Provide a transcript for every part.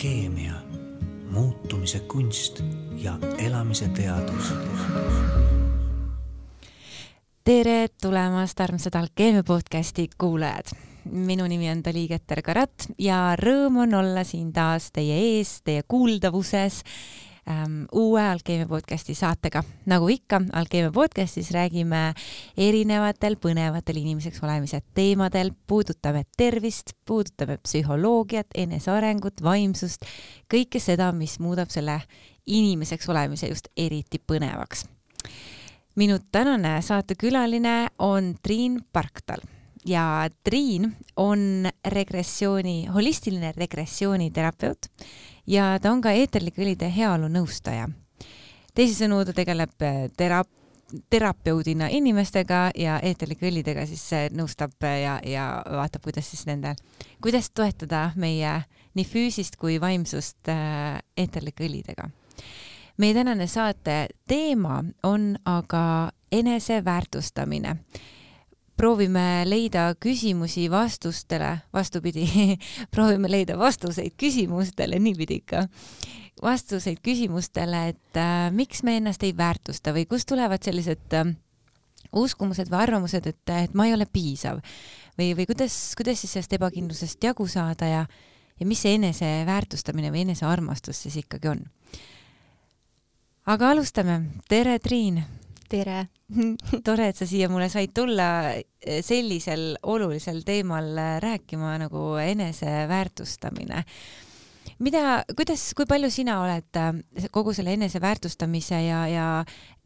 alkeemia, muutumise kunst ja elamise teadus. tere tulemast, armsad Alkeemia podcasti kuulajad. minu nimi on Dali Keter-Karat ja rõõm on olla siin taas teie ees, teie kuuldavuses ähm, uue Alkeemia podcasti saatega. nagu ikka, Alkeemia podcastis räägime erinevatel põnevatel inimeseks olemise teemadel, puudutame tervist, puudutame psühholoogiat, enesearengut, vaimsust, kõike seda, mis muudab selle inimeseks olemise just eriti põnevaks. minu tänane saatekülaline on Triin Parktal ja Triin on regressiooni, holistiline regressiooniterapeut ja ta on ka eeterlike õlide heaolu nõustaja. teisisõnu, ta tegeleb äh, tera-, terapeudina inimestega ja eeterlike õlidega siis äh, nõustab ja, ja vaatab, kuidas siis nende, kuidas toetada meie nii füüsist kui vaimsust äh, eeterlike õlidega. meie tänane saate teema on aga eneseväärtustamine proovime leida küsimusi vastustele, vastupidi proovime leida vastuseid küsimustele, niipidi ikka, vastuseid küsimustele, et äh, miks me ennast ei väärtusta või kust tulevad sellised äh, uskumused või arvamused, et, et ma ei ole piisav? Või, või kuidas, kuidas siis sellest ebakindlusest jagu saada ja, ja mis see eneseväärtustamine või enesearmastus siis ikkagi on. aga alustame. tere, Triin tere tore, et sa siia mulle said tulla eh, sellisel olulisel teemal eh, rääkima nagu eneseväärtustamine. mida, kuidas, kui palju sina oled eh, kogu selle eneseväärtustamise ja, ja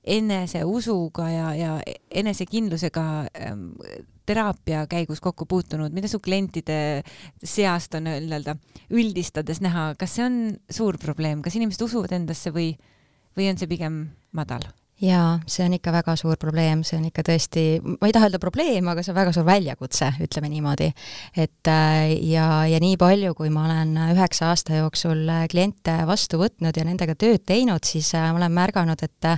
eneseusuga ja, ja enesekindlusega ähm, teraapia käigus kokku puutunud, mida su klientide seast on nii-öelda üldistades näha, kas see on suur probleem, kas inimesed usuvad endasse või, või on see pigem madal? Jaa, see on ikka väga suur probleem, see on ikka tõesti, ma ei taha öelda probleem, aga see on väga suur väljakutse, ütleme niimoodi. et äh, ja, ja nii palju, kui ma olen üheksa aasta jooksul äh, kliente vastu võtnud ja nendega tööd teinud, siis äh, ma olen märganud, et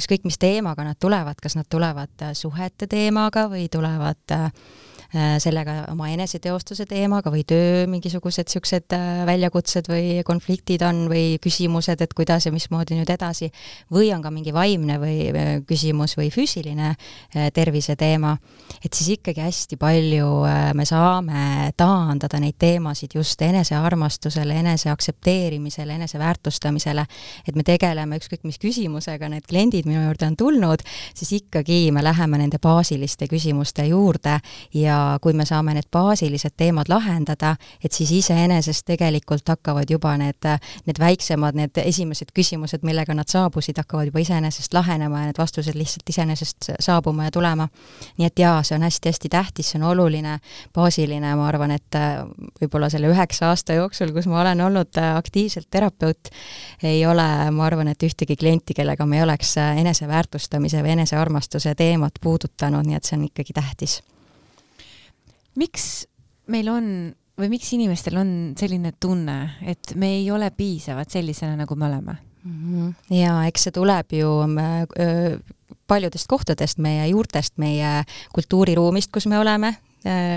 ükskõik, mis teemaga nad tulevad, kas nad tulevad suhete teemaga või tulevad äh, sellega oma eneseteostuse teemaga või töö mingisugused niisugused äh, väljakutsed või konfliktid on või küsimused, et kuidas ja mismoodi nüüd edasi, või on ka mingi vaimne või äh, küsimus või füüsiline tervise teema, et siis ikkagi hästi palju me saame taandada neid teemasid just enesearmastusele, eneseaktsepteerimisele, eneseväärtustamisele, et me tegeleme ükskõik mis küsimusega, need kliendid minu juurde on tulnud, siis ikkagi me läheme nende baasiliste küsimuste juurde ja kui me saame need baasilised teemad lahendada, et siis iseenesest tegelikult hakkavad juba need, need väiksemad, need esimesed küsimused, millega nad saabusid, hakkavad juba iseenesest lahenema ja need vastused lihtsalt iseenesest saabuma ja tulema. nii et jaa, see on hästi-hästi tähtis, see on oluline, baasiline, ma arvan, et äh, võib-olla selle üheksa aasta jooksul, kus ma olen olnud äh, aktiivselt terapeut, ei ole, ma arvan, et ühtegi klienti, kellega me ei oleks äh, eneseväärtustamise või enesearmastuse teemat puudutanud, nii et see on ikkagi tähtis miks meil on või miks inimestel on selline tunne, et me ei ole piisavad sellisena, nagu me oleme mm? -hmm. ja eks see tuleb ju öö, paljudest kohtadest, meie juurtest, meie kultuuriruumist, kus me oleme,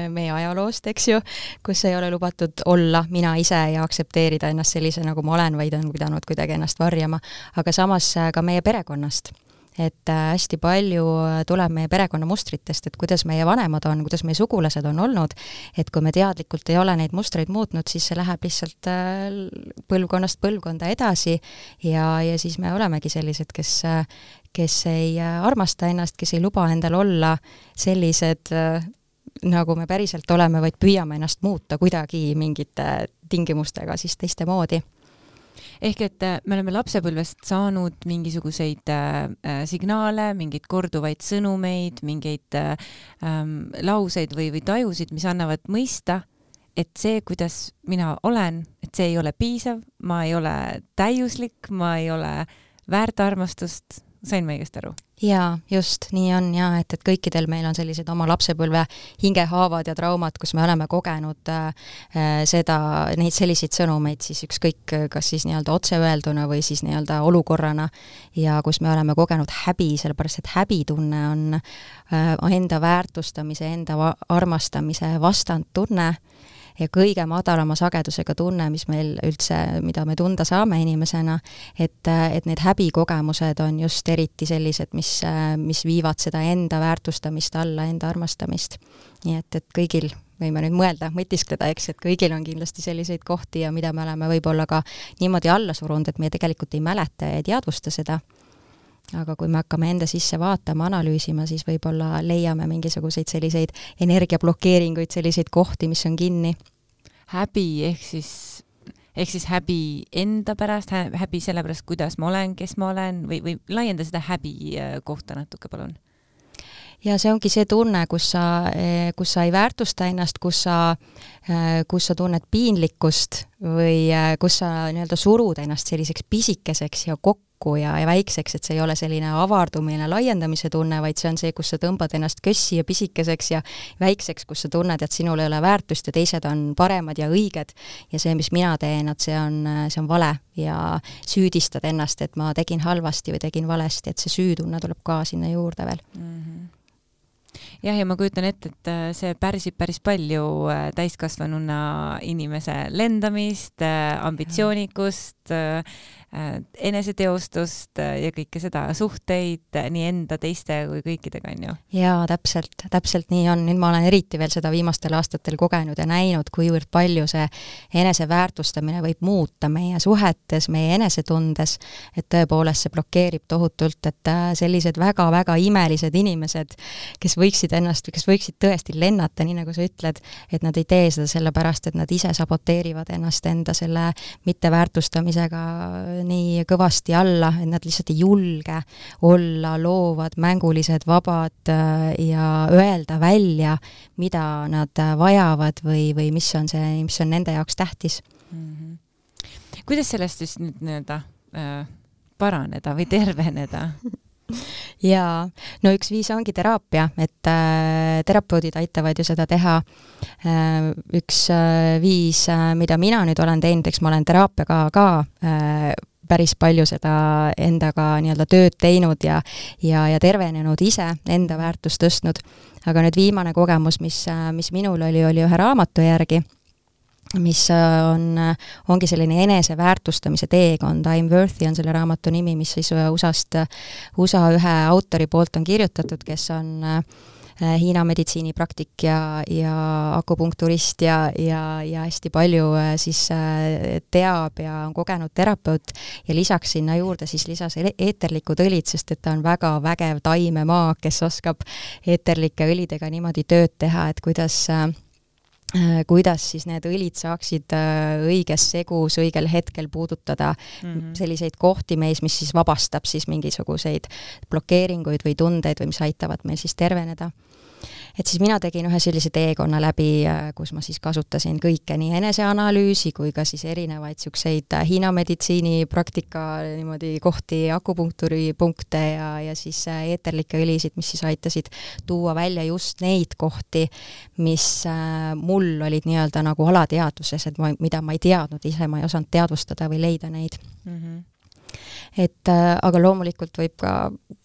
meie ajaloost, eks ju, kus ei ole lubatud olla mina ise ja aktsepteerida ennast sellise, nagu ma olen, vaid on pidanud kuidagi ennast varjama, aga samas ka meie perekonnast et äh, hästi palju äh, tuleb meie perekonnamustritest, et kuidas meie vanemad on, kuidas meie sugulased on olnud, et kui me teadlikult ei ole neid mustreid muutnud, siis see läheb lihtsalt äh, põlvkonnast põlvkonda edasi. Ja, ja siis me olemegi sellised, kes kes ei armasta ennast, kes ei luba endal olla sellised, nagu me päriselt oleme, vaid püüame ennast muuta kuidagi mingite tingimustega siis teiste ehk et äh, me oleme lapsepõlvest saanud mingisuguseid äh, äh, signaale, mingeid korduvaid sõnumeid, mingeid äh, ähm, lauseid või, või tajusid, mis annavad mõista, et see, kuidas mina olen, et see ei ole piisav, ma ei ole täiuslik, ma ei ole väärt armastust, sain ma õigesti aru? jaa, just, nii on jaa, et, et kõikidel meil on sellised oma lapsepõlve hingehaavad ja traumad, kus me oleme kogenud äh, äh seda, neid selliseid sõnumeid siis ükskõik, kas siis nii-öelda otseöelduna või siis nii-öelda olukorrana, ja kus me oleme kogenud häbi, sellepärast et häbitunne on äh, enda väärtustamise, enda armastamise vastandtunne ja kõige madalama sagedusega tunne, mis meil üldse, mida me tunda saame inimesena, et, et need häbikogemused on just eriti sellised, mis, mis viivad seda enda väärtustamist alla, enda armastamist. nii et, et kõigil võime nüüd mõelda, mõtiskleda, eks, et kõigil on kindlasti selliseid kohti ja mida me oleme võib-olla ka niimoodi alla surunud, et me tegelikult ei mäleta ja ei teadvusta seda aga kui me hakkame enda sisse vaatama, analüüsima, siis võib-olla leiame mingisuguseid selliseid energiablokeeringuid, selliseid kohti, mis on kinni. häbi ehk siis, ehk siis häbi enda pärast, häbi selle pärast, kuidas ma olen, kes ma olen või, või laienda seda häbi äh, kohta natuke, palun ja see ongi see tunne, kus sa, eh, kus sa ei väärtusta ennast, kus sa, eh, kus sa tunned piinlikkust või eh, kus sa nii-öelda surud ennast selliseks pisikeseks ja kokku ja, ja väikseks, et see ei ole selline avardumine, laiendamise tunne, vaid see on see, kus sa tõmbad ennast kössi ja pisikeseks ja väikseks, kus sa tunned, et sinul ei ole väärtust ja teised on paremad ja õiged ja see, mis mina teen, et see on, see on vale ja süüdistad ennast, et ma tegin halvasti või tegin valesti, et see süütunne tuleb ka sinna juurde veel mm. -hmm jah, ja ma kujutan ette, et äh, see pärsib päris palju äh, täiskasvanuna inimese lendamist, äh, ambitsioonikust, eneseteostust ja kõike seda, suhteid nii enda, teiste kui kõikidega, on ju? jaa, täpselt, täpselt nii on, nüüd ma olen eriti veel seda viimastel aastatel kogenud ja näinud, kuivõrd palju see eneseväärtustamine võib muuta meie suhetes, meie enesetundes, et tõepoolest see blokeerib tohutult, et sellised väga-väga imelised inimesed, kes võiksid ennast, kes võiksid tõesti lennata, nii nagu sa ütled, et nad ei tee seda sellepärast, et nad ise saboteerivad ennast enda selle mitteväärtustamisega nii kõvasti alla, et nad lihtsalt ei julge olla loovad, mängulised, vabad äh, ja öelda välja, mida nad vajavad või, või mis on see, mis on nende jaoks tähtis mm. -hmm. kuidas sellest siis nüüd nii-öelda äh, paraneda või terveneda jaa, no üks viis ongi teraapia, et äh, terapeudid aitavad ju seda teha äh,. üks äh, viis äh,, mida mina nüüd olen teinud, eks ma olen teraapiaga ka äh, päris palju seda endaga nii-öelda tööd teinud ja ja, ja tervenenud ise, enda väärtust tõstnud. aga nüüd viimane kogemus, mis, äh, mis minul oli, oli ühe raamatu järgi mis äh, on, äh, ongi selline eneseväärtustamise teekond, I m worthy on selle raamatu nimi, mis siis äh, USA-st, USA ühe autori poolt on kirjutatud, kes on Hiina meditsiinipraktik ja, ja akupunkturist ja, ja, ja hästi palju siis teab ja on kogenud terapeut. Ja lisaks sinna juurde siis lisas eeterlikud õlid, sest et ta on väga vägev taimemaa, kes oskab eeterlike õlidega niimoodi tööd teha, et kuidas Äh, kuidas siis need õlid saaksid äh, õiges segus õigel hetkel puudutada mm -hmm. selliseid kohti meis, mis siis vabastab siis mingisuguseid blokeeringuid või tundeid või mis aitavad meil siis terveneda et siis mina tegin ühe sellise teekonna läbi, äh, kus ma siis kasutasin kõike, nii eneseanalüüsi kui ka siis erinevaid niisuguseid äh, Hiina meditsiinipraktika niimoodi kohti, akupunktuuripunkte ja, ja siis äh, eeterlikke õlisid, mis siis aitasid tuua välja just neid kohti, mis mul olid nii-öelda nagu alateadvuses, et ma, mida ma ei teadnud ise, ma ei osanud teadvustada või leida neid mm. -hmm et äh, aga loomulikult võib ka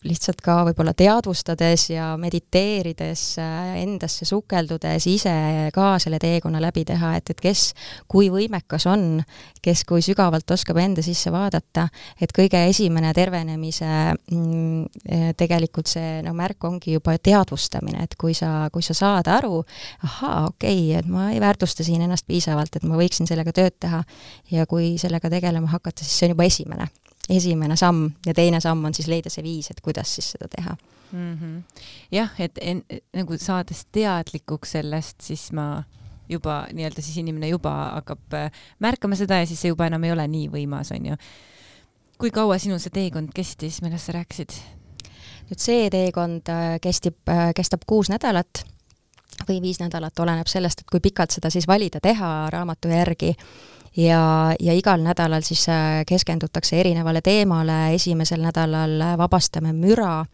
lihtsalt ka võib-olla teadvustades ja mediteerides äh, endasse sukeldudes ise ka selle teekonna läbi teha, et, et kes kui võimekas on, kes kui sügavalt oskab enda sisse vaadata, et kõige esimene tervenemise mm, äh, tegelikult see no märk ongi juba teadvustamine, et kui sa, kui sa saad aru, ahaa, okei okay,, et ma ei väärtusta siin ennast piisavalt, et ma võiksin sellega tööd teha ja kui sellega tegelema hakata, siis see on juba esimene esimene samm ja teine samm on siis leida see viis, et kuidas siis seda teha mm. -hmm. jah, et en, nagu saades teadlikuks sellest, siis ma juba nii-öelda siis inimene juba hakkab äh, märkama seda ja siis see juba enam ei ole nii võimas, on ju. kui kaua sinul see teekond kestis, millest sa rääkisid? nüüd see teekond äh, kestib, äh, kestab kuus nädalat või viis nädalat, oleneb sellest, et kui pikalt seda siis valida teha raamatu järgi ja, ja igal nädalal siis äh, keskendutakse erinevale teemale, esimesel nädalal vabastame müra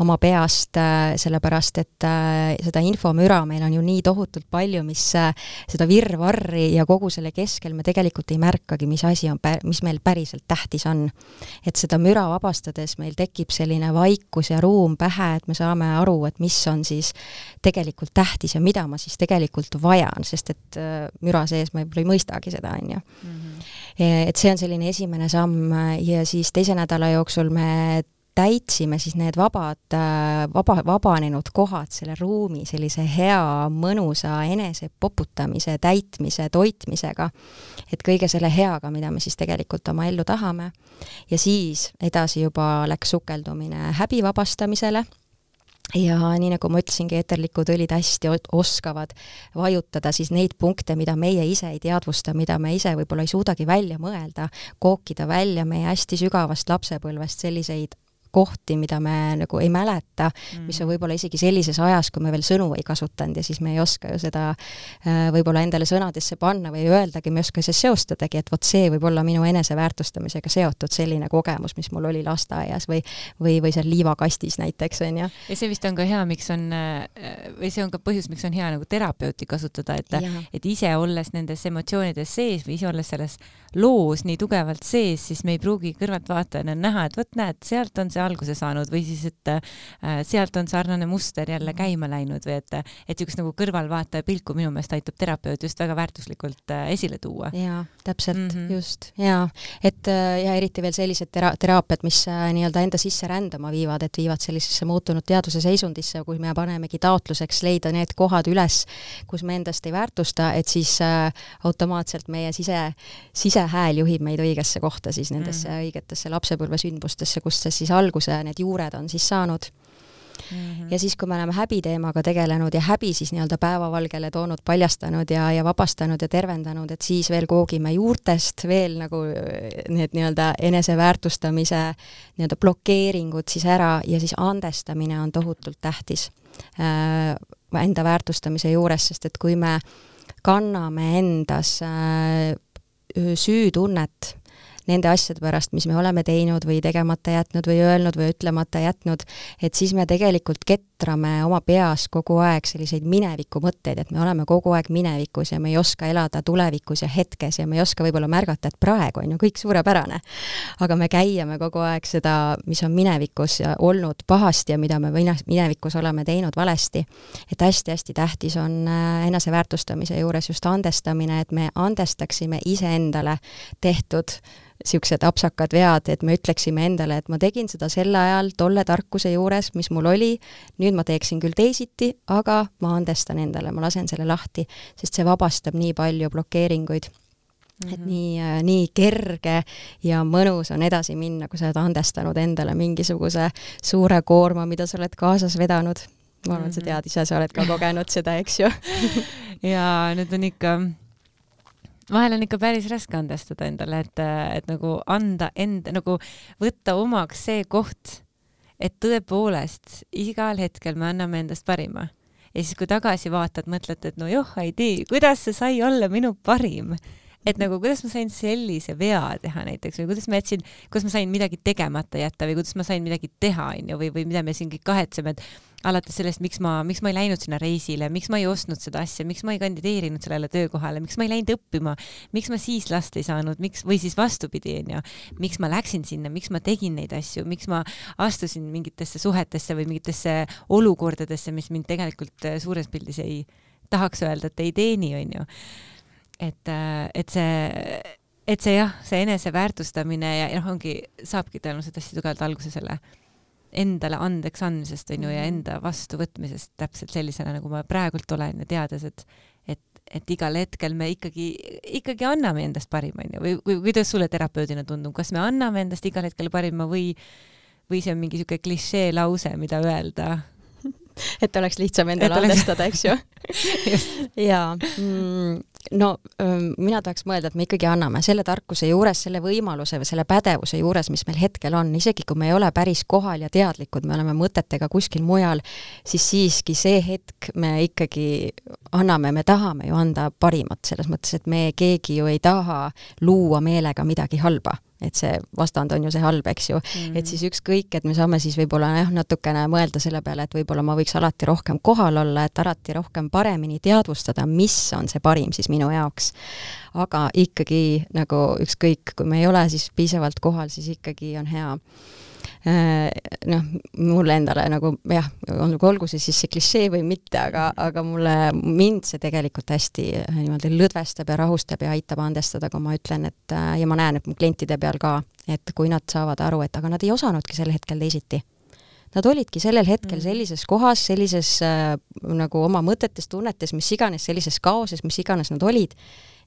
oma peast, äh, sellepärast et äh, seda infomüra meil on ju nii tohutult palju, mis seda virvarri ja kogu selle keskel me tegelikult ei märkagi, mis asi on, mis meil päriselt tähtis on. et seda müra vabastades meil tekib selline vaikus ja ruum pähe, et me saame aru, et mis on siis tegelikult tähtis ja mida ma siis tegelikult vajan, sest et müra sees ma võib-olla ei mõistagi seda, on ju mm. -hmm. et see on selline esimene samm ja siis teise nädala jooksul me täitsime siis need vabad, vaba, vabanenud kohad selle ruumi sellise hea mõnusa enese poputamise, täitmise, toitmisega. et kõige selle heaga, mida me siis tegelikult oma ellu tahame. ja siis edasi juba läks sukeldumine häbi vabastamisele ja nii nagu ma ütlesingi, eeterlikud õlid hästi oskavad vajutada siis neid punkte, mida meie ise ei teadvusta, mida me ise võib-olla ei suudagi välja mõelda, kookida välja meie hästi sügavast lapsepõlvest selliseid kohti, mida me nagu ei mäleta mm., mis on võib-olla isegi sellises ajas, kui me veel sõnu ei kasutanud ja siis me ei oska ju seda äh, võib-olla endale sõnadesse panna või öeldagi, me ei oska siis seostadagi, et vot see võib olla minu eneseväärtustamisega seotud selline kogemus, mis mul oli lasteaias või või, või seal liivakastis näiteks, on ju. ja see vist on ka hea, miks on, äh, või see on ka põhjus, miks on hea nagu terapeuti kasutada, et, et ise olles nendes emotsioonides sees või ise olles selles loos nii tugevalt sees, siis me ei pruugi kõrvaltvaatajana näha, et vot näed, sealt on see alguse saanud või siis, et äh, sealt on sarnane muster jälle käima läinud või et, et niisugust nagu kõrvalvaataja pilku minu meelest aitab terapeut just väga väärtuslikult äh, esile tuua. jaa, täpselt mm, -hmm. just, jaa. et äh, ja eriti veel sellised tera-, teraapiad, mis nii-öelda enda sisse rändama viivad, et viivad sellisesse muutunud teaduse seisundisse, kui me panemegi taotluseks leida need kohad üles, kus me endast ei väärtusta, et siis automaatselt meie sise, sisehääl juhib meid õigesse kohta siis nendesse mm -hmm. õigetesse lapsepõlvesündmustesse, kust see siis alguse need juured on siis saanud Mm -hmm. ja siis, kui me oleme häbi teemaga tegelenud ja häbi siis nii-öelda päevavalgele toonud, paljastanud ja, ja vabastanud ja tervendanud, et siis veel koogime juurtest veel nagu äh, need nii-öelda eneseväärtustamise nii-öelda blokeeringud siis ära ja siis andestamine on tohutult tähtis äh, enda väärtustamise juures, sest et kui me kanname endas äh, süütunnet nende asjade pärast, mis me oleme teinud või tegemata jätnud või öelnud või ütlemata jätnud, et siis me tegelikult ketrame oma peas kogu aeg selliseid mineviku mõtteid, et me oleme kogu aeg minevikus ja me ei oska elada tulevikus ja hetkes ja me ei oska võib-olla märgata, et praegu on ju kõik suurepärane. aga me käiame kogu aeg seda, mis on minevikus olnud pahasti ja mida me minevikus oleme teinud valesti. et hästi-hästi tähtis on äh, eneseväärtustamise juures just andestamine, et me andestaksime iseendale tehtud niisugused apsakad vead, et me ütleksime endale, et ma tegin seda sel ajal tolle tarkuse juures, mis mul oli, nüüd ma teeksin küll teisiti, aga ma andestan endale, ma lasen selle lahti, sest see vabastab nii palju blokeeringuid Mm -hmm. et nii, äh, nii kerge ja mõnus on edasi minna, kui sa oled andestanud endale mingisuguse suure koorma, mida sa oled kaasas vedanud. ma arvan, et sa mhm. tead ise, sa oled ka kogenud seda, eks ju ja need on ikka vahel on ikka päris raske andestada endale, et, et nagu anda enda, nagu võtta omaks see koht, et tõepoolest igal hetkel me anname endast parima. ja siis, kui tagasi vaatad, mõtled, et no joh, ei tea, kuidas see sai olla minu parim et nagu kuidas ma sain sellise vea teha näiteks või kuidas ma jätsin, kuidas ma sain midagi tegemata jätta või kuidas ma sain midagi teha, onju, või, või mida me siin kõik kahetseme, et alates sellest, miks ma, miks ma ei läinud sinna reisile, miks ma ei ostnud seda asja, miks ma ei kandideerinud sellele töökohale, miks ma ei läinud õppima, miks ma siis last ei saanud, miks, või siis vastupidi, onju, miks ma läksin sinna, miks ma tegin neid asju, miks ma astusin mingitesse suhetesse või mingitesse olukordadesse, mis mind tegelikult suures pildis ei tahaks öelda, et ei teeni, onju et, äh, et see, et see jah, see eneseväärtustamine ja, noh, ongi, saabki tõenäoliselt hästi tugevalt alguse selle endale andeks andmisest onju ja mhm. enda vastuvõtmisest täpselt sellisena, nagu ma praegult olen ja teades, et et, et igal hetkel me ikkagi, ikkagi anname endast parima onju või, või kuidas sulle terapeudina tundub, kas me anname endast igal hetkel parima või või see on mingi siuke klišee lause, mida öelda? Et oleks lihtsam endale andestada, eks ju. Jaa mm,, no mina tahaks mõelda, et me ikkagi anname selle tarkuse juures, selle võimaluse või selle pädevuse juures, mis meil hetkel on, isegi kui me ei ole päris kohal ja teadlikud, me oleme mõtetega kuskil mujal, siis siiski see hetk me ikkagi anname, me tahame ju anda parimat, selles mõttes, et me keegi ju ei taha luua meelega midagi halba et see vastand on ju see halb, eks ju mm. -hmm. et siis ükskõik, et me saame siis võib-olla jah, natukene mõelda selle peale, et võib-olla ma võiks alati rohkem kohal olla, et alati rohkem paremini teadvustada, mis on see parim siis minu jaoks. aga ikkagi nagu ükskõik, kui me ei ole siis piisavalt kohal, siis ikkagi on hea noh, mulle endale nagu jah, olgu, olgu see siis see klišee või mitte, aga, aga mulle, mind see tegelikult hästi äh, niimoodi lõdvestab ja rahustab ja aitab andestada, kui ma ütlen, et äh, ja ma näen, et mu klientide peal ka, et kui nad saavad aru, et aga nad ei osanudki sel hetkel teisiti Nad olidki sellel hetkel mm. sellises kohas, sellises äh, nagu oma mõtetes, tunnetes, mis iganes, sellises kaoses, mis iganes nad olid,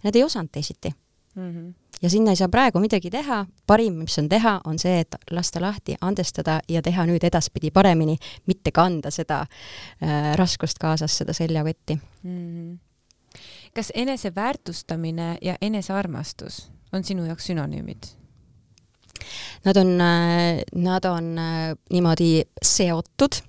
nad ei osanud teisiti mm. -hmm ja sinna ei saa praegu midagi teha, parim, mis on teha, on see, et lasta lahti, andestada ja teha nüüd edaspidi paremini, mitte kanda seda äh, raskust kaasas, seda seljakotti mm. -hmm. kas eneseväärtustamine ja enesearmastus on sinu jaoks sünonüümid? Nad on, äh, nad on äh, niimoodi seotud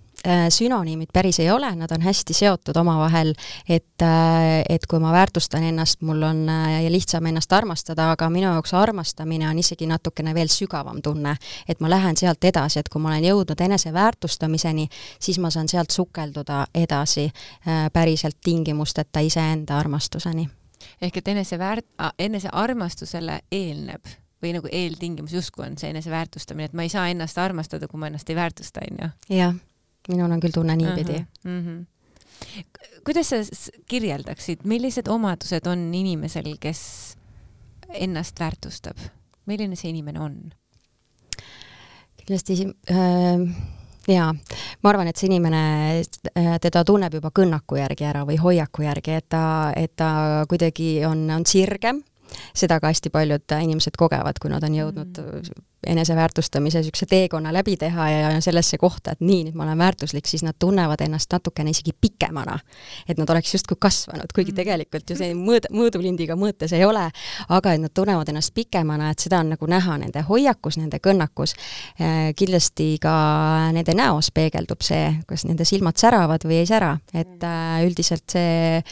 sünonüümid päris ei ole, nad on hästi seotud omavahel, et, äh, et kui ma väärtustan ennast, mul on äh, lihtsam ennast armastada, aga minu jaoks armastamine on isegi natukene veel sügavam tunne. et ma lähen sealt edasi, et kui ma olen jõudnud eneseväärtustamiseni, siis ma saan sealt sukelduda edasi päriselt tingimusteta iseenda armastuseni. ehk et eneseväärt-, enesearmastusele eelneb või nagu eeltingimus justkui on see eneseväärtustamine, et ma ei saa ennast armastada, kui ma ennast ei väärtusta, on ju? jah minul on küll tunne niipidi. Uh -huh kuidas sa kirjeldaksid, millised omadused on inimesel, kes ennast väärtustab, milline see inimene on? kindlasti äh, jaa, ma arvan, et see inimene, äh, teda tunneb juba kõnnaku järgi ära või hoiaku järgi, et ta, et ta kuidagi on, on sirgem, seda ka hästi paljud inimesed kogevad, kui nad on jõudnud mm eneseväärtustamise niisuguse teekonna läbi teha ja sellesse kohta, et nii, nüüd ma olen väärtuslik, siis nad tunnevad ennast natukene isegi pikemana. et nad oleks justkui kasvanud, kuigi mm. tegelikult ju see mõõd, mõõdulindiga mõõtes ei ole, aga et nad tunnevad ennast pikemana, et seda on nagu näha nende hoiakus, nende kõnnakus. Äh, kindlasti ka nende näos peegeldub see, kas nende silmad säravad või ei sära, et mm. äh, üldiselt see,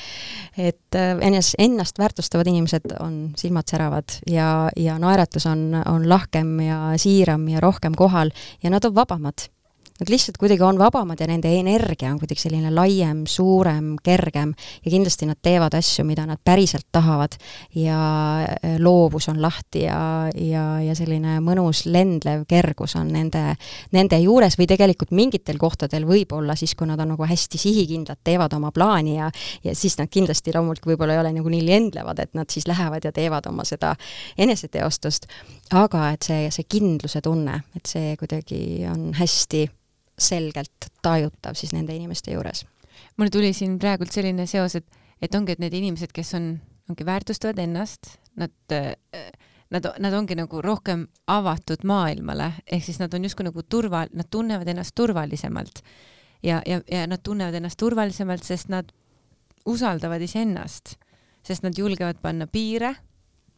et äh, enes-, ennast väärtustavad inimesed on, silmad säravad ja, ja naeratus on, on lahkem ja siiram ja rohkem kohal ja nad on vabamad nad lihtsalt kuidagi on vabamad ja nende energia on kuidagi selline laiem, suurem, kergem ja kindlasti nad teevad asju, mida nad päriselt tahavad. Ja äh, loovus on lahti ja, ja, ja selline mõnus lendlev kergus on nende, nende juures või tegelikult mingitel kohtadel võib-olla siis, kui nad on nagu hästi sihikindlad, teevad oma plaani ja ja siis nad kindlasti loomulikult võib-olla ei ole nagu nii lendlevad, et nad siis lähevad ja teevad oma seda eneseteostust, aga et see, see kindluse tunne, et see kuidagi on hästi selgelt tajutav siis nende inimeste juures. mul tuli siin praegult selline seos, et, et ongi, et need inimesed, kes on, ongi väärtustavad ennast, nad, nad, nad ongi nagu rohkem avatud maailmale, ehk siis nad on justkui nagu turva, nad tunnevad ennast turvalisemalt. ja, ja, ja nad tunnevad ennast turvalisemalt, sest nad usaldavad iseennast, sest nad julgevad panna piire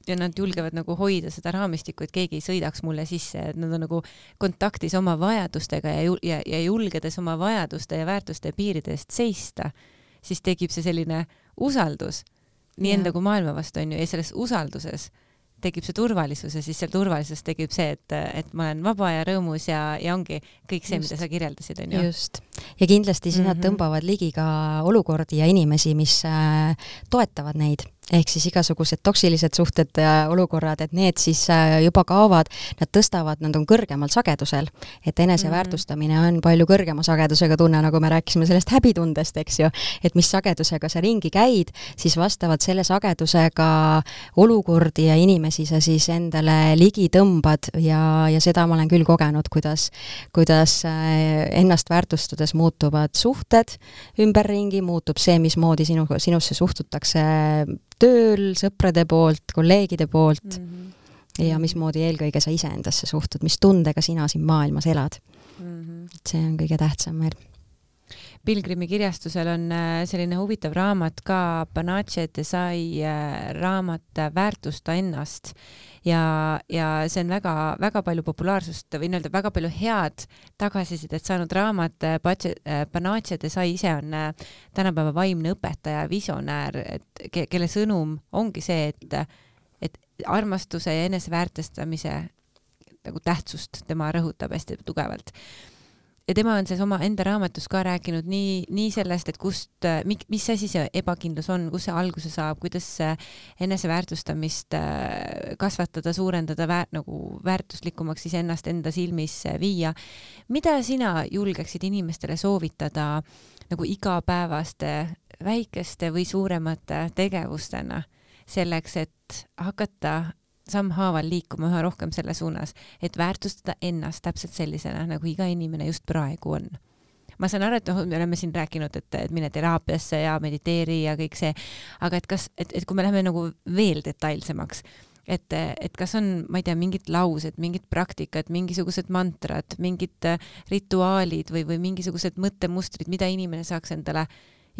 ja nad julgevad nagu hoida seda raamistikku, et keegi ei sõidaks mulle sisse, et nad on nagu kontaktis oma vajadustega ja, ja, ja julgedes oma vajaduste ja väärtuste piiride eest seista, siis tekib see selline usaldus nii ja. enda kui maailma vastu onju ja selles usalduses tekib see turvalisus ja siis seal turvalisuses tekib see, et, et ma olen vaba ja rõõmus ja, ja ongi kõik see, mida sa kirjeldasid, onju. just. ja kindlasti siis mm -hmm. nad mhm. tõmbavad ligi ka olukordi ja inimesi, mis äh, toetavad neid ehk siis igasugused toksilised suhted ja olukorrad, et need siis äh, juba kaovad, nad tõstavad, nad on kõrgemal sagedusel. et eneseväärtustamine mhm. on palju kõrgema sagedusega tunne, nagu me rääkisime sellest häbitundest, eks ju, et mis sagedusega sa ringi käid, siis vastavalt selle sagedusega olukordi ja inimesi sa siis endale ligi tõmbad ja, ja seda ma olen küll kogenud, kuidas, kuidas äh, ennast väärtustades muutuvad suhted ümberringi, muutub see, mismoodi sinu, sinusse suhtutakse tööl, sõprade poolt, kolleegide poolt mm -hmm. ja mismoodi eelkõige sa iseendasse suhtud, mis tundega sina siin maailmas elad mm. -hmm. et see on kõige tähtsam meil Pilgrimi kirjastusel on äh, selline huvitav raamat ka, Panache Desai äh, raamat Väärtusta ennast ja, ja see on väga-väga palju populaarsust või nii-öelda väga palju head tagasisidet saanud raamat. Panache Desai ise on tänapäeva vaimne õpetaja, visionäär, et ke, kelle sõnum ongi see, et, et armastuse ja eneseväärtustamise nagu tähtsust tema rõhutab hästi tugevalt ja tema on selles oma enda raamatus ka rääkinud nii, nii sellest, et kust, mis asi see ebakindlus on, kust see alguse saab, kuidas eneseväärtustamist äh, kasvatada, suurendada, väär, nagu väärtuslikumaks iseennast enda silmis viia. mida sina julgeksid inimestele soovitada nagu igapäevaste väikeste või suuremate tegevustena selleks, et hakata sammhaaval liikuma üha rohkem selle suunas, et väärtustada ennast täpselt sellisena, nagu iga inimene just praegu on. ma saan aru, et noh, me oleme siin rääkinud, et, et mine teraapiasse ja mediteeri ja kõik see, aga et kas, et, et kui me läheme nagu veel detailsemaks, et, et kas on, ma ei tea, mingid laused, mingid praktikad, mingisugused mantrad, mingid rituaalid või, või mingisugused mõttemustrid, mida inimene saaks endale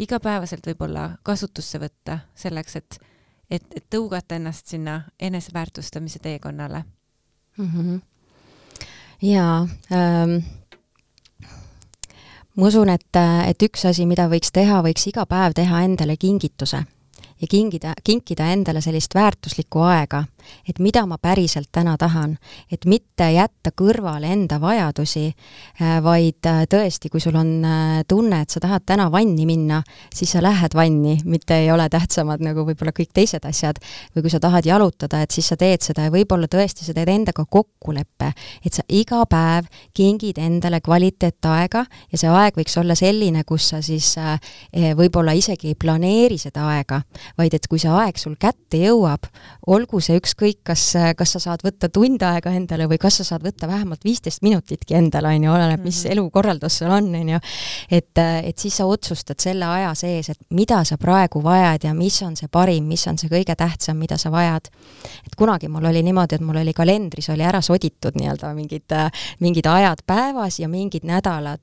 igapäevaselt võib-olla kasutusse võtta selleks, et et, et tõugata ennast sinna eneseväärtustamise teekonnale mm. -hmm. jaa ähm,, ma usun, et, et üks asi, mida võiks teha, võiks iga päev teha endale kingituse ja kingida, kinkida endale sellist väärtuslikku aega, et mida ma päriselt täna tahan, et mitte jätta kõrvale enda vajadusi, äh, vaid äh, tõesti, kui sul on äh, tunne, et sa tahad täna vanni minna, siis sa lähed vanni, mitte ei ole tähtsamad nagu võib-olla kõik teised asjad. või kui sa tahad jalutada, et siis sa teed seda ja võib-olla tõesti sa teed endaga kokkuleppe, et sa iga päev kingid endale kvaliteetaega ja see aeg võiks olla selline, kus sa siis võib-olla isegi ei planeeri seda aega, vaid et kui see aeg sul kätte jõuab, olgu see ükskõik, kas, kas sa saad võtta tund aega endale või kas sa saad võtta vähemalt viisteist minutitki endale, on ju, oleneb, mis -hmm. elukorraldus sul on, on ju, et, et siis sa otsustad selle aja sees, et mida sa praegu vajad ja mis on see parim, mis on see kõige tähtsam, mida sa vajad. et kunagi mul oli niimoodi, et mul oli kalendris oli ära soditud nii-öelda mingid, mingid ajad päevas ja mingid nädalad,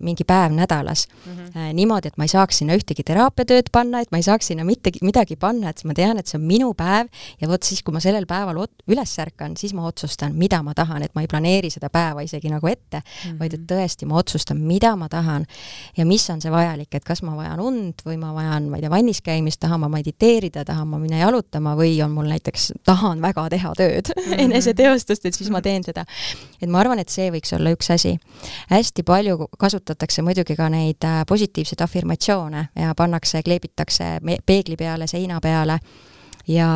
mingi päev nädalas mm. -hmm. niimoodi, et ma ei saaks sinna ühtegi teraapiatööd panna, et ma ei saaks sinna mitte midagi, midagi panna, et ma tean, et see on minu päev ja vot siis, kui ma sellel päeval üles ärkan, siis ma otsustan, mida ma tahan, et ma ei planeeri seda päeva isegi nagu ette mm, -hmm. vaid et tõesti, ma otsustan, mida ma tahan ja mis on see vajalik, et kas ma vajan und või ma vajan, ma ei tea, vannis käimist, tahan ma mediteerida, tahan ma minna jalutama või on mul näiteks, tahan väga teha tööd mm -hmm. eneseteostust, et siis ma teen seda. et ma arvan, et see võiks olla üks asi. hästi palju kasutatakse muidugi ka neid äh, positiivseid afirmatsioone ja pannakse, kleebitakse peegli peale, seina peale. Ja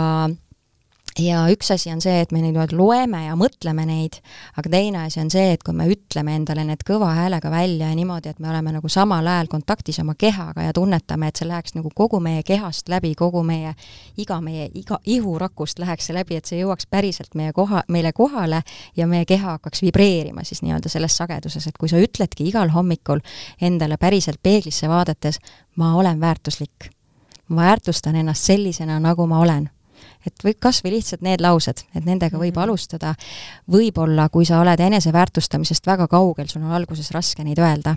ja üks asi on see, et me neid loeme ja mõtleme neid, aga teine asi on see, et kui me ütleme endale need kõva häälega välja ja niimoodi, et me oleme nagu samal ajal kontaktis oma kehaga ja tunnetame, et see läheks nagu kogu meie kehast läbi, kogu meie, iga meie, iga ihurakust läheks see läbi, et see jõuaks päriselt meie koha, meile kohale ja meie keha hakkaks vibreerima siis nii-öelda selles sageduses, et kui sa ütledki igal hommikul endale päriselt peeglisse vaadates, ma olen väärtuslik ma väärtustan ennast sellisena, nagu ma olen et või kas või lihtsalt need laused, et nendega võib mm -hmm. alustada. võib-olla, kui sa oled eneseväärtustamisest väga kaugel, sul on alguses raske neid öelda,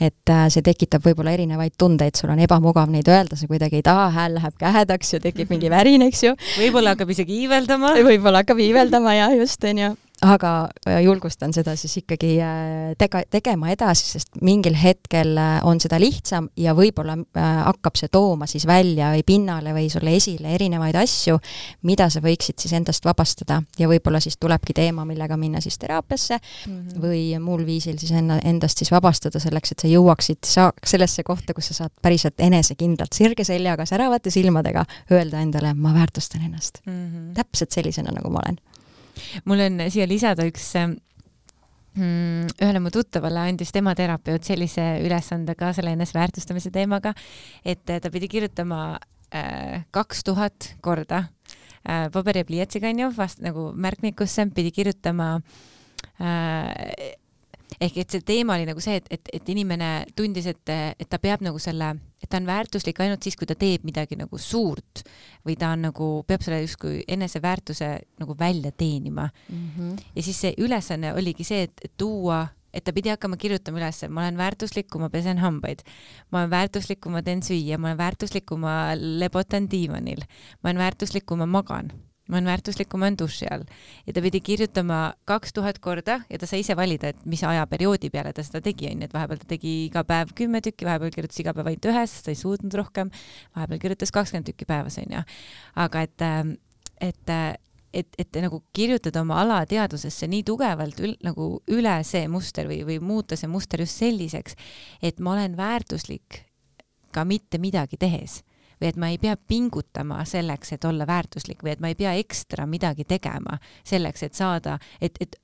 et äh, see tekitab võib-olla erinevaid tundeid, sul on ebamugav neid öelda, sa kuidagi ei taha, hääl läheb kähedaks ja tekib mingi värin, eks ju. võib-olla hakkab isegi iiveldama. võib-olla hakkab iiveldama jah, just, on ju aga äh, julgustan seda siis ikkagi äh, tega-, tegema edasi, sest mingil hetkel äh, on seda lihtsam ja võib-olla hakkab see tooma siis välja või pinnale või sulle esile erinevaid asju, mida sa võiksid siis endast vabastada ja võib-olla siis tulebki teema, millega minna siis teraapiasse mm -hmm. või muul viisil siis enna, endast siis vabastada selleks, et sa jõuaksid sa-, sellesse kohta, kus sa saad päriselt enesekindlalt, sirge seljaga, säravate silmadega öelda endale, ma väärtustan ennast mm. -hmm. täpselt sellisena, nagu ma olen mul on siia lisada üks mm, ühele mu tuttavale andis tema terapeut sellise ülesande ka selle eneseväärtustamise teemaga, et ta pidi kirjutama äh, kaks tuhat korda paberi ja pliiatsiga onju, vast nagu märkmikusse pidi kirjutama äh, ehk et see teema oli nagu see, et, et, et inimene tundis, et, et ta peab nagu selle, et ta on väärtuslik ainult siis, kui ta teeb midagi nagu suurt või ta on nagu, peab selle justkui eneseväärtuse nagu välja teenima mm. -hmm. ja siis see ülesanne oligi see, et tuua et ta pidi hakkama kirjutama üles, ma olen väärtuslik, kui ma pesen hambaid. ma olen väärtuslik, kui ma teen süüa, ma olen väärtuslik, kui ma lebotan diivanil. ma olen väärtuslik, kui ma magan. Ma olen väärtuslik, kui ma olen duši all. ja ta pidi kirjutama kaks tuhat korda ja ta sai ise valida, et mis ajaperioodi peale ta seda tegi, onju, et vahepeal ta tegi iga päev kümme tükki, vahepeal kirjutas iga päev ainult ühe, sest ta ei suutnud rohkem. vahepeal kirjutas kakskümmend tükki päevas, onju. aga et, et et, et nagu kirjutada oma alateadvusesse nii tugevalt ül, nagu üle see muster või, või muuta see muster just selliseks, et ma olen väärtuslik ka mitte midagi tehes või et ma ei pea pingutama selleks, et olla väärtuslik või et ma ei pea ekstra midagi tegema selleks, et saada, et, et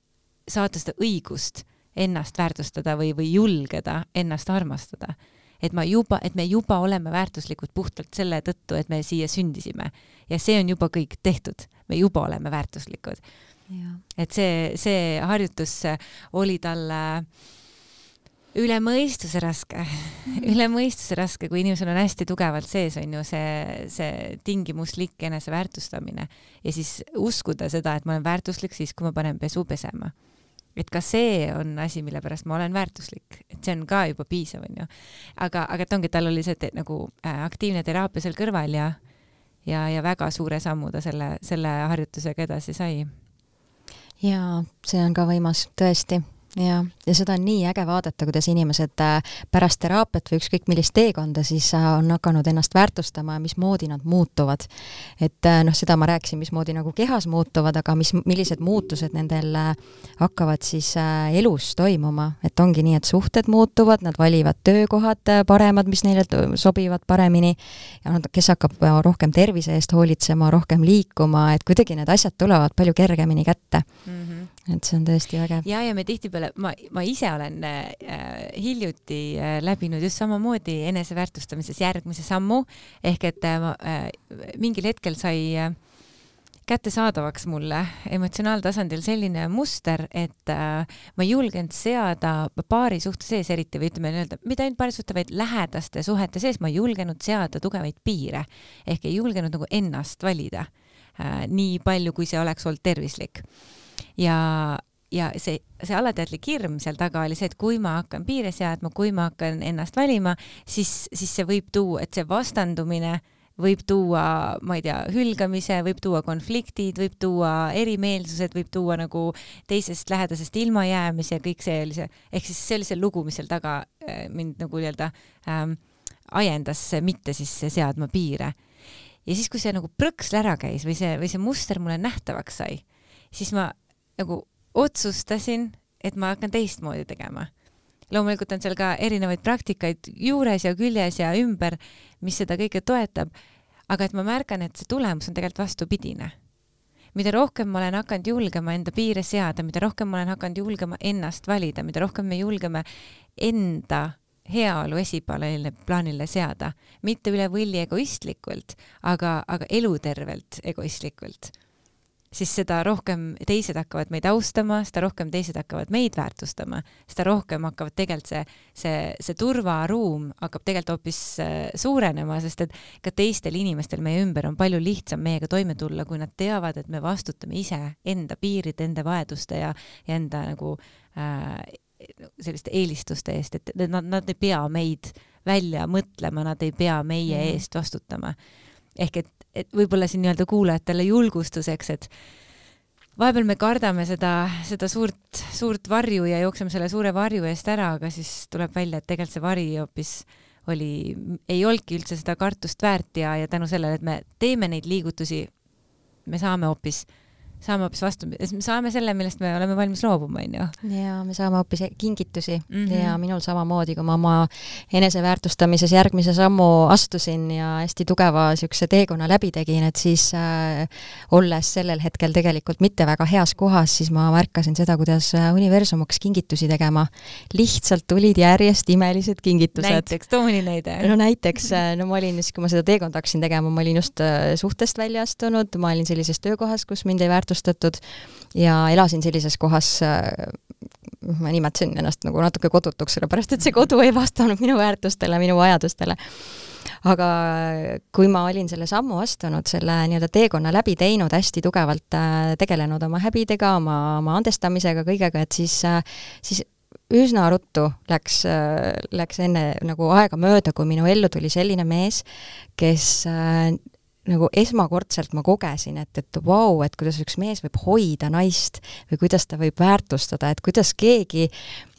saada seda õigust ennast väärtustada või, või julgeda ennast armastada. et ma juba, et me juba oleme väärtuslikud puhtalt selle tõttu, et me siia sündisime ja see on juba kõik tehtud me juba oleme väärtuslikud. et see, see harjutus oli talle üle mõistuse raske üle mõistuse raske, kui inimesel on hästi tugevalt sees, on ju see, see tingimuslik eneseväärtustamine ja siis uskuda seda, et ma olen väärtuslik siis, kui ma panen pesu pesema. et ka see on asi, mille pärast ma olen väärtuslik, et see on ka juba piisav, on ju. aga, aga et ongi, tal oli see te, nagu äh, aktiivne teraapia seal kõrval ja ja, ja väga suure sammu ta selle, selle harjutusega edasi sai. jaa, see on ka võimas, tõesti ja, ja seda on nii äge vaadata, kuidas inimesed äh, pärast teraapiat või ükskõik millist teekonda siis äh, on hakanud ennast väärtustama ja mismoodi nad muutuvad. et äh, noh, seda ma rääkisin, mismoodi nagu kehas muutuvad, aga mis, millised muutused nendel hakkavad siis elus toimuma, et ongi nii, et suhted muutuvad, nad valivad töökohad paremad, mis neile sobivad paremini ja nad, kes hakkab rohkem tervise eest hoolitsema, rohkem liikuma, et kuidagi need asjad tulevad palju kergemini kätte mm. -hmm. et see on tõesti vägev. ja, ja me tihtipeale tihtipeale ma, ma ise olen äh, hiljuti äh, läbinud just samamoodi eneseväärtustamises järgmise sammu ehk et äh, äh, mingil hetkel sai äh, kättesaadavaks mulle emotsionaaltasandil selline muster, et äh, ma ei julgenud seada paari suhte sees eriti või ütleme nii-öelda, mitte ainult paari suhte, vaid lähedaste suhete sees, ma ei julgenud seada tugevaid piire ehk ei julgenud nagu ennast valida äh, nii palju, kui see oleks olnud tervislik. ja, ja see, see alateadlik hirm seal taga oli see, et kui ma hakkan piire seadma, kui ma hakkan ennast valima, siis, siis see võib tuua, et see vastandumine võib tuua, ma ei tea, hülgamise, võib tuua konfliktid, võib tuua erimeelsused, võib tuua nagu teisest lähedasest ilmajäämise ja kõik see oli see, ehk siis see oli see lugu, mis seal taga äh, mind nagu nii-öelda ähm, ajendas mitte siis seadma piire. ja siis, kui see nagu prõksl ära käis või see, või see muster mulle nähtavaks sai, siis ma nagu otsustasin, et ma hakkan teistmoodi tegema. loomulikult on seal ka erinevaid praktikaid juures ja küljes ja ümber, mis seda kõike toetab, aga et ma märkan, et see tulemus on tegelikult vastupidine. mida rohkem ma olen hakanud julgema enda piire seada, mida rohkem ma olen hakanud julgema ennast valida, mida rohkem me julgeme enda heaolu esiplaanile, plaanile seada, mitte üle võlli egoistlikult, aga, aga elutervelt egoistlikult siis seda rohkem teised hakkavad meid austama, seda rohkem teised hakkavad meid väärtustama, seda rohkem hakkavad tegelikult see, see, see turvaruum hakkab tegelikult hoopis äh, suurenema, sest et ka teistel inimestel meie ümber on palju lihtsam meiega toime tulla, kui nad teavad, et me vastutame ise enda piiride, enda vajaduste ja, ja enda nagu äh, selliste eelistuste eest, et nad, nad ei pea meid välja mõtlema, nad ei pea meie mm -hmm. eest vastutama. ehk et et võib-olla siin nii-öelda kuulajatele julgustuseks, et vahepeal me kardame seda, seda suurt, suurt varju ja jookseme selle suure varju eest ära, aga siis tuleb välja, et tegelikult see vari hoopis oli, ei olnudki üldse seda kartust väärt ja, ja tänu sellele, et me teeme neid liigutusi, me saame hoopis saame hoopis vastu, me saame selle, millest me oleme valmis loobuma, onju. ja me saame hoopis kingitusi mm -hmm. ja minul samamoodi, kui ma oma eneseväärtustamises järgmise sammu astusin ja hästi tugeva niisuguse teekonna läbi tegin, et siis äh, olles sellel hetkel tegelikult mitte väga heas kohas, siis ma märkasin seda, kuidas äh, universum hakkas kingitusi tegema. lihtsalt tulid järjest imelised kingitused. näiteks, too mõni näide. no näiteks, äh, no ma olin siis, kui ma seda teekonda hakkasin tegema, ma olin just äh, suhtest välja astunud, ma olin sellises töökohas, kus mind ei väärtustanud väärtustatud ja elasin sellises kohas äh, ma nimetasin ennast nagu natuke kodutuks, sellepärast et see kodu ei vastanud minu väärtustele, minu vajadustele. aga kui ma olin selle sammu astunud, selle nii-öelda teekonna läbi teinud, hästi tugevalt äh, tegelenud oma häbidega, oma, oma andestamisega, kõigega, et siis, äh, siis üsna ruttu läks, läks enne nagu aega mööda, kui minu ellu tuli selline mees, kes nagu esmakordselt ma kogesin, et, et vau wow,, et kuidas üks mees võib hoida naist või kuidas ta võib väärtustada, et kuidas keegi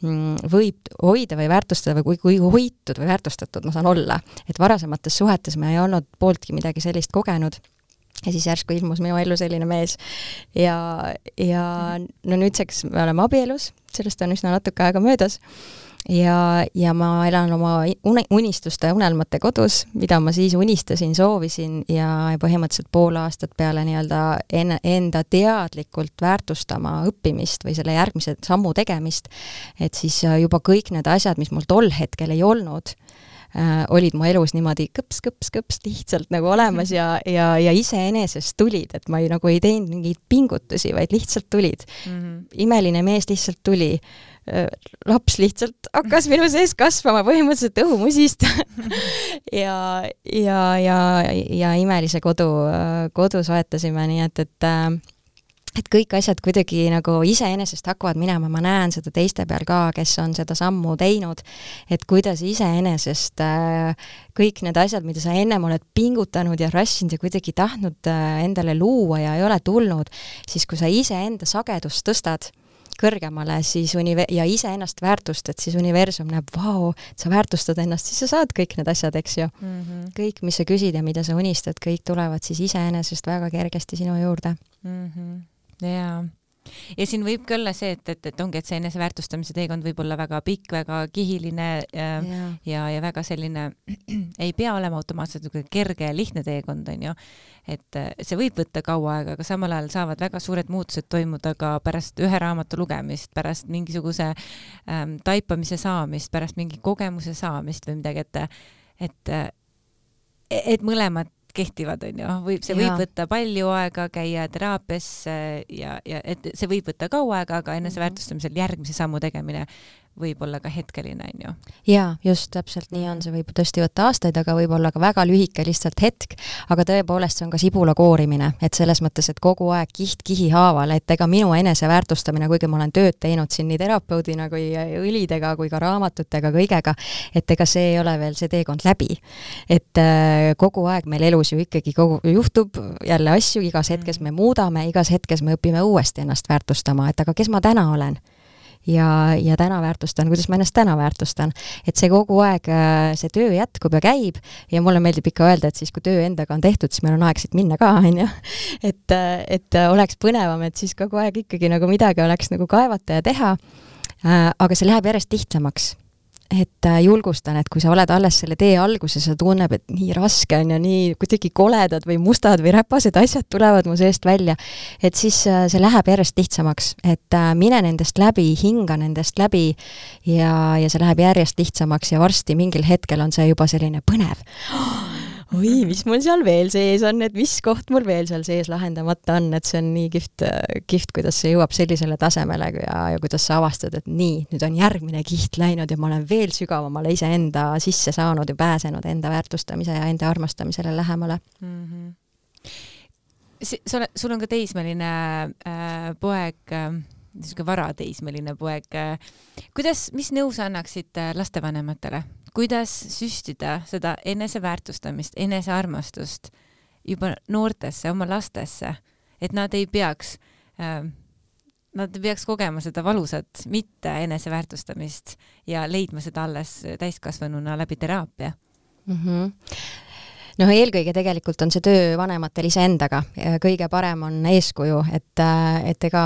mm, võib hoida või väärtustada või kui, kui hoitud või väärtustatud ma saan olla. et varasemates suhetes ma ei olnud pooltki midagi sellist kogenud ja siis järsku ilmus minu ellu selline mees ja, ja no nüüdseks me oleme abielus, sellest on üsna natuke aega möödas ja, ja ma elan oma unistuste ja unelmate kodus, mida ma siis unistasin, soovisin ja põhimõtteliselt pool aastat peale nii-öelda enne, enda teadlikult väärtustama õppimist või selle järgmise sammu tegemist, et siis juba kõik need asjad, mis mul tol hetkel ei olnud, äh, olid mu elus niimoodi kõps-kõps-kõps lihtsalt nagu olemas ja, ja, ja iseenesest tulid, et ma ei, nagu ei teinud mingeid pingutusi, vaid lihtsalt tulid mm. -hmm. imeline mees lihtsalt tuli Äh, laps lihtsalt hakkas minu sees kasvama põhimõtteliselt õhumusist ja, ja, ja, ja imelise kodu, kodu soetasime, nii et, et äh, et kõik asjad kuidagi nagu iseenesest hakkavad minema, ma näen seda teiste peal ka, kes on seda sammu teinud, et kuidas iseenesest äh, kõik need asjad, mida sa ennem oled pingutanud ja rassinud ja kuidagi tahtnud endale luua ja ei ole tulnud, siis kui sa iseenda sagedust tõstad kõrgemale, siis unive- ja iseennast väärtustad, siis universum näeb, vau, sa väärtustad ennast, siis sa saad kõik need asjad, eks ju mm. -hmm. kõik, mis sa küsid ja mida sa unistad, kõik tulevad siis iseenesest väga kergesti sinu juurde mm. -hmm. Jaa ja siin võib ka olla see, et, et, et ongi, et see eneseväärtustamise teekond võib olla väga pikk, väga kihiline ja, ja, ja, ja väga selline, ei pea olema automaatselt niisugune kerge ja lihtne teekond, on ju. et see võib võtta kaua aega, aga samal ajal saavad väga suured muutused toimuda ka pärast ühe raamatu lugemist, pärast mingisuguse ähm, taipamise saamist, pärast mingi kogemuse saamist või midagi, et et et mõlemad kehtivad, on ju, võib, see võib võtta palju aega, käia teraapias ja, ja et see võib võtta kaua aega, aga eneseväärtustamisel järgmise sammu tegemine võib olla ka hetkeline, on ju. jaa, just, täpselt nii on, see võib tõesti võtta aastaid, aga võib olla ka väga lühike lihtsalt hetk, aga tõepoolest, see on ka sibula koorimine, et selles mõttes, et kogu aeg kiht kihi haaval, et ega minu eneseväärtustamine, kuigi ma olen tööd teinud siin nii terapeudina kui õlidega kui ka raamatutega, kõigega, et ega see ei ole veel see teekond läbi. et äh, kogu aeg meil elus ju ikkagi kogu, juhtub jälle asju, igas hetkes me muudame, igas hetkes me õpime uuesti ennast väärtustama, et aga kes ma täna olen ja, ja täna väärtustan, kuidas ma ennast täna väärtustan. et see kogu aeg, äh, see töö jätkub ja käib ja mulle meeldib ikka öelda, et siis, kui töö endaga on tehtud, siis meil on aeg siit minna ka, on ju. et, äh, et äh, oleks põnevam, et siis kogu aeg ikkagi nagu midagi oleks nagu kaevata ja teha. aga see läheb järjest lihtsamaks et äh, julgustan, et kui sa oled alles selle tee alguses ja tunneb, et nii raske on ja nii kuidagi koledad või mustad või räpased asjad tulevad mu seest välja, et siis äh, see läheb järjest lihtsamaks, et äh, mine nendest läbi, hinga nendest läbi ja, ja see läheb järjest lihtsamaks ja varsti mingil hetkel on see juba selline põnev. oh, oi, mis mul seal veel sees on, et mis koht mul veel seal sees lahendamata on, et see on nii kihvt, kihvt, kuidas see jõuab sellisele tasemele ja, ja kuidas sa avastad, et nii, nüüd on järgmine kiht läinud ja ma olen veel sügavamale iseenda sisse saanud ja pääsenud enda väärtustamise ja enda armastamisele lähemale mm. -hmm. sa oled, sul on ka teismeline äh, poeg äh, niisugune varateismeline poeg. Äh, kuidas, mis nõu sa annaksid äh, lastevanematele? Kuidas süstida seda eneseväärtustamist, enesearmastust juba noortesse, oma lastesse, et nad ei peaks äh, Nad peaks kogema seda valusat mitte eneseväärtustamist ja leidma seda alles täiskasvanuna läbi teraapia mm. -hmm noh, eelkõige tegelikult on see töö vanematel iseendaga, kõige parem on eeskuju, et, et ega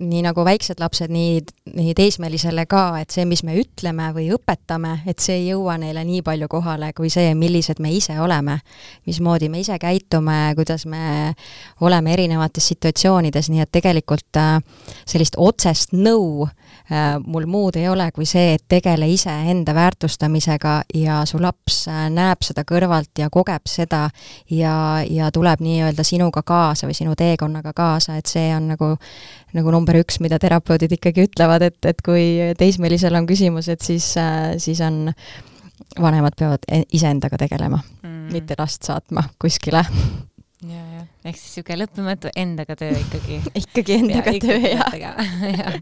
nii nagu väiksed lapsed, nii, nii teismelisele ka, et see, mis me ütleme või õpetame, et see ei jõua neile nii palju kohale kui see, millised me ise oleme. mismoodi me ise käitume, kuidas me oleme erinevates situatsioonides, nii et tegelikult äh, sellist otsest nõu äh, mul muud ei ole kui see, et tegele iseenda väärtustamisega ja su laps äh, näeb seda kõrvalt ja kogeb seda ja, ja tuleb nii-öelda sinuga kaasa või sinu teekonnaga kaasa, et see on nagu, nagu number üks, mida terapeudid ikkagi ütlevad, et, et kui teismelisel on küsimus, et siis, siis on, vanemad peavad e-, iseendaga tegelema mm., mitte last saatma kuskile ja, jah, ehk siis niisugune lõppematu endaga töö ikkagi ikkagi endaga töö, jah.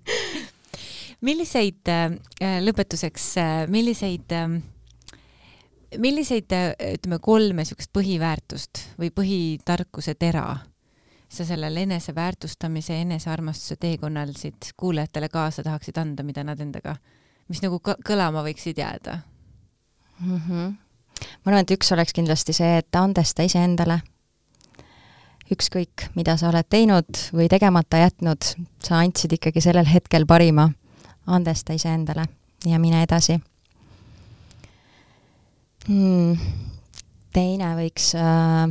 milliseid äh,, lõpetuseks äh,, milliseid äh, milliseid, ütleme, kolme niisugust põhiväärtust või põhitarkuse tera sa sellel eneseväärtustamise, enesearmastuse teekonnal siit kuulajatele kaasa tahaksid anda, mida nad endaga, mis nagu kõlama võiksid jääda mm? -hmm. ma arvan, et üks oleks kindlasti see, et andesta iseendale. ükskõik, mida sa oled teinud või tegemata jätnud, sa andsid ikkagi sellel hetkel parima. andesta iseendale ja mine edasi hmm.. teine võiks äh,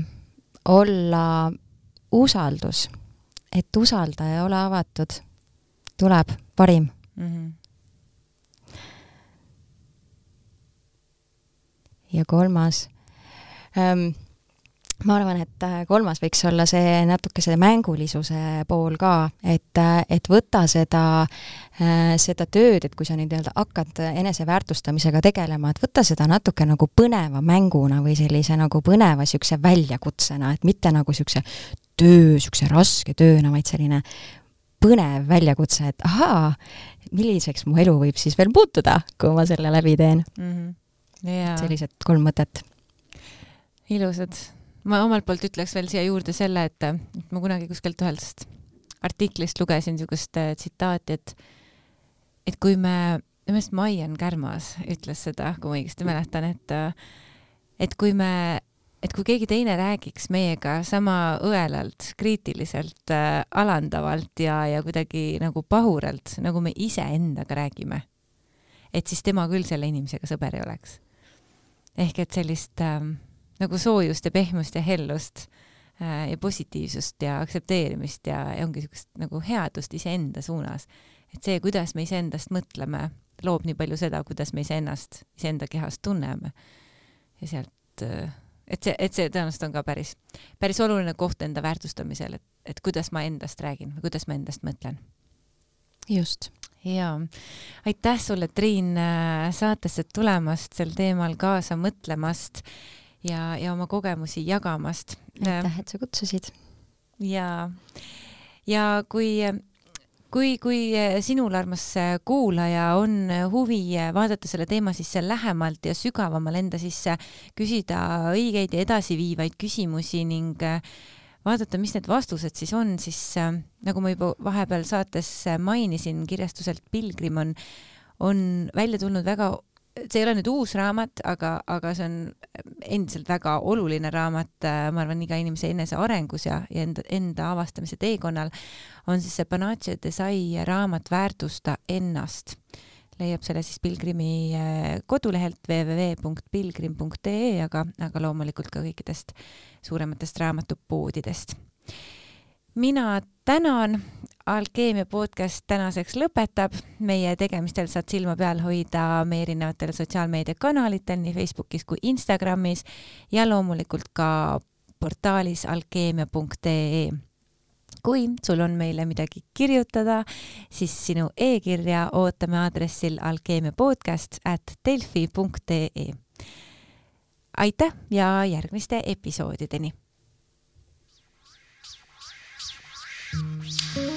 olla usaldus, et usalda ja ole avatud, tuleb parim mm. -hmm. ja kolmas ähm, ma arvan, et äh, kolmas võiks olla see natuke see mängulisuse pool ka, et, äh, et võta seda, äh, seda tööd, et kui sa nüüd nii-öelda hakkad eneseväärtustamisega tegelema, et võta seda natuke nagu põneva mänguna või sellise nagu põneva niisuguse väljakutsena, et mitte nagu niisuguse töö, niisuguse raske tööna, vaid selline põnev väljakutse, et ahaa, milliseks mu elu võib siis veel muutuda, kui ma selle läbi teen mm. -hmm. Yeah. sellised kolm mõtet. ilusad ma omalt poolt ütleks veel siia juurde selle, et ma kunagi kuskilt ühest artiklist lugesin niisugust äh, tsitaati, et et kui me, minu meelest Maian Kärmas ütles seda, kui ma õigesti mäletan, et et kui me, et kui keegi teine räägiks meiega sama õelalt, kriitiliselt äh,, alandavalt ja, ja kuidagi nagu pahuralt, nagu me iseendaga räägime, et siis tema küll selle inimesega sõber ei oleks. ehk et sellist äh, nagu soojust ja pehmust ja hellust äh, ja positiivsust ja aktsepteerimist ja, ja ongi niisugust nagu headust iseenda suunas. et see, kuidas me iseendast mõtleme, loob nii palju seda, kuidas me iseennast, iseenda kehas tunneme. ja sealt, äh, et see, et see tõenäoliselt on ka päris, päris oluline koht enda väärtustamisel, et, et kuidas ma endast räägin või kuidas ma endast mõtlen. just jaa, aitäh sulle, Triin, äh, saatesse tulemast, sel teemal kaasa mõtlemast ja, ja oma kogemusi jagamast. aitäh, et sa kutsusid. ja, ja kui kui, kui sinul, armas kuulaja, on huvi vaadata selle teema sisse lähemalt ja sügavamal enda sisse, küsida õigeid ja edasiviivaid küsimusi ning vaadata, mis need vastused siis on, siis nagu ma juba vahepeal saates mainisin, kirjastuselt Pilgrim on, on välja tulnud väga see ei ole nüüd uus raamat, aga, aga see on endiselt väga oluline raamat, äh, ma arvan, iga inimese enesearengus ja, ja enda, enda avastamise teekonnal, on siis see Panache Desai raamat Väärtusta ennast. leiab selle siis Pilgrimi äh, kodulehelt www.pilgrim.ee, aga, aga loomulikult ka kõikidest suurematest raamatupoodidest mina tänan, Alkeemia podcast tänaseks lõpetab, meie tegemistel saad silma peal hoida meie erinevatel sotsiaalmeediakanalitel nii Facebookis kui Instagramis ja loomulikult ka portaalis alkeemia.ee kui sul on meile midagi kirjutada, siis sinu e-kirja ootame aadressil alkeemiapodcast at delfi.ee. aitäh ja järgmiste episoodideni! alkeemia,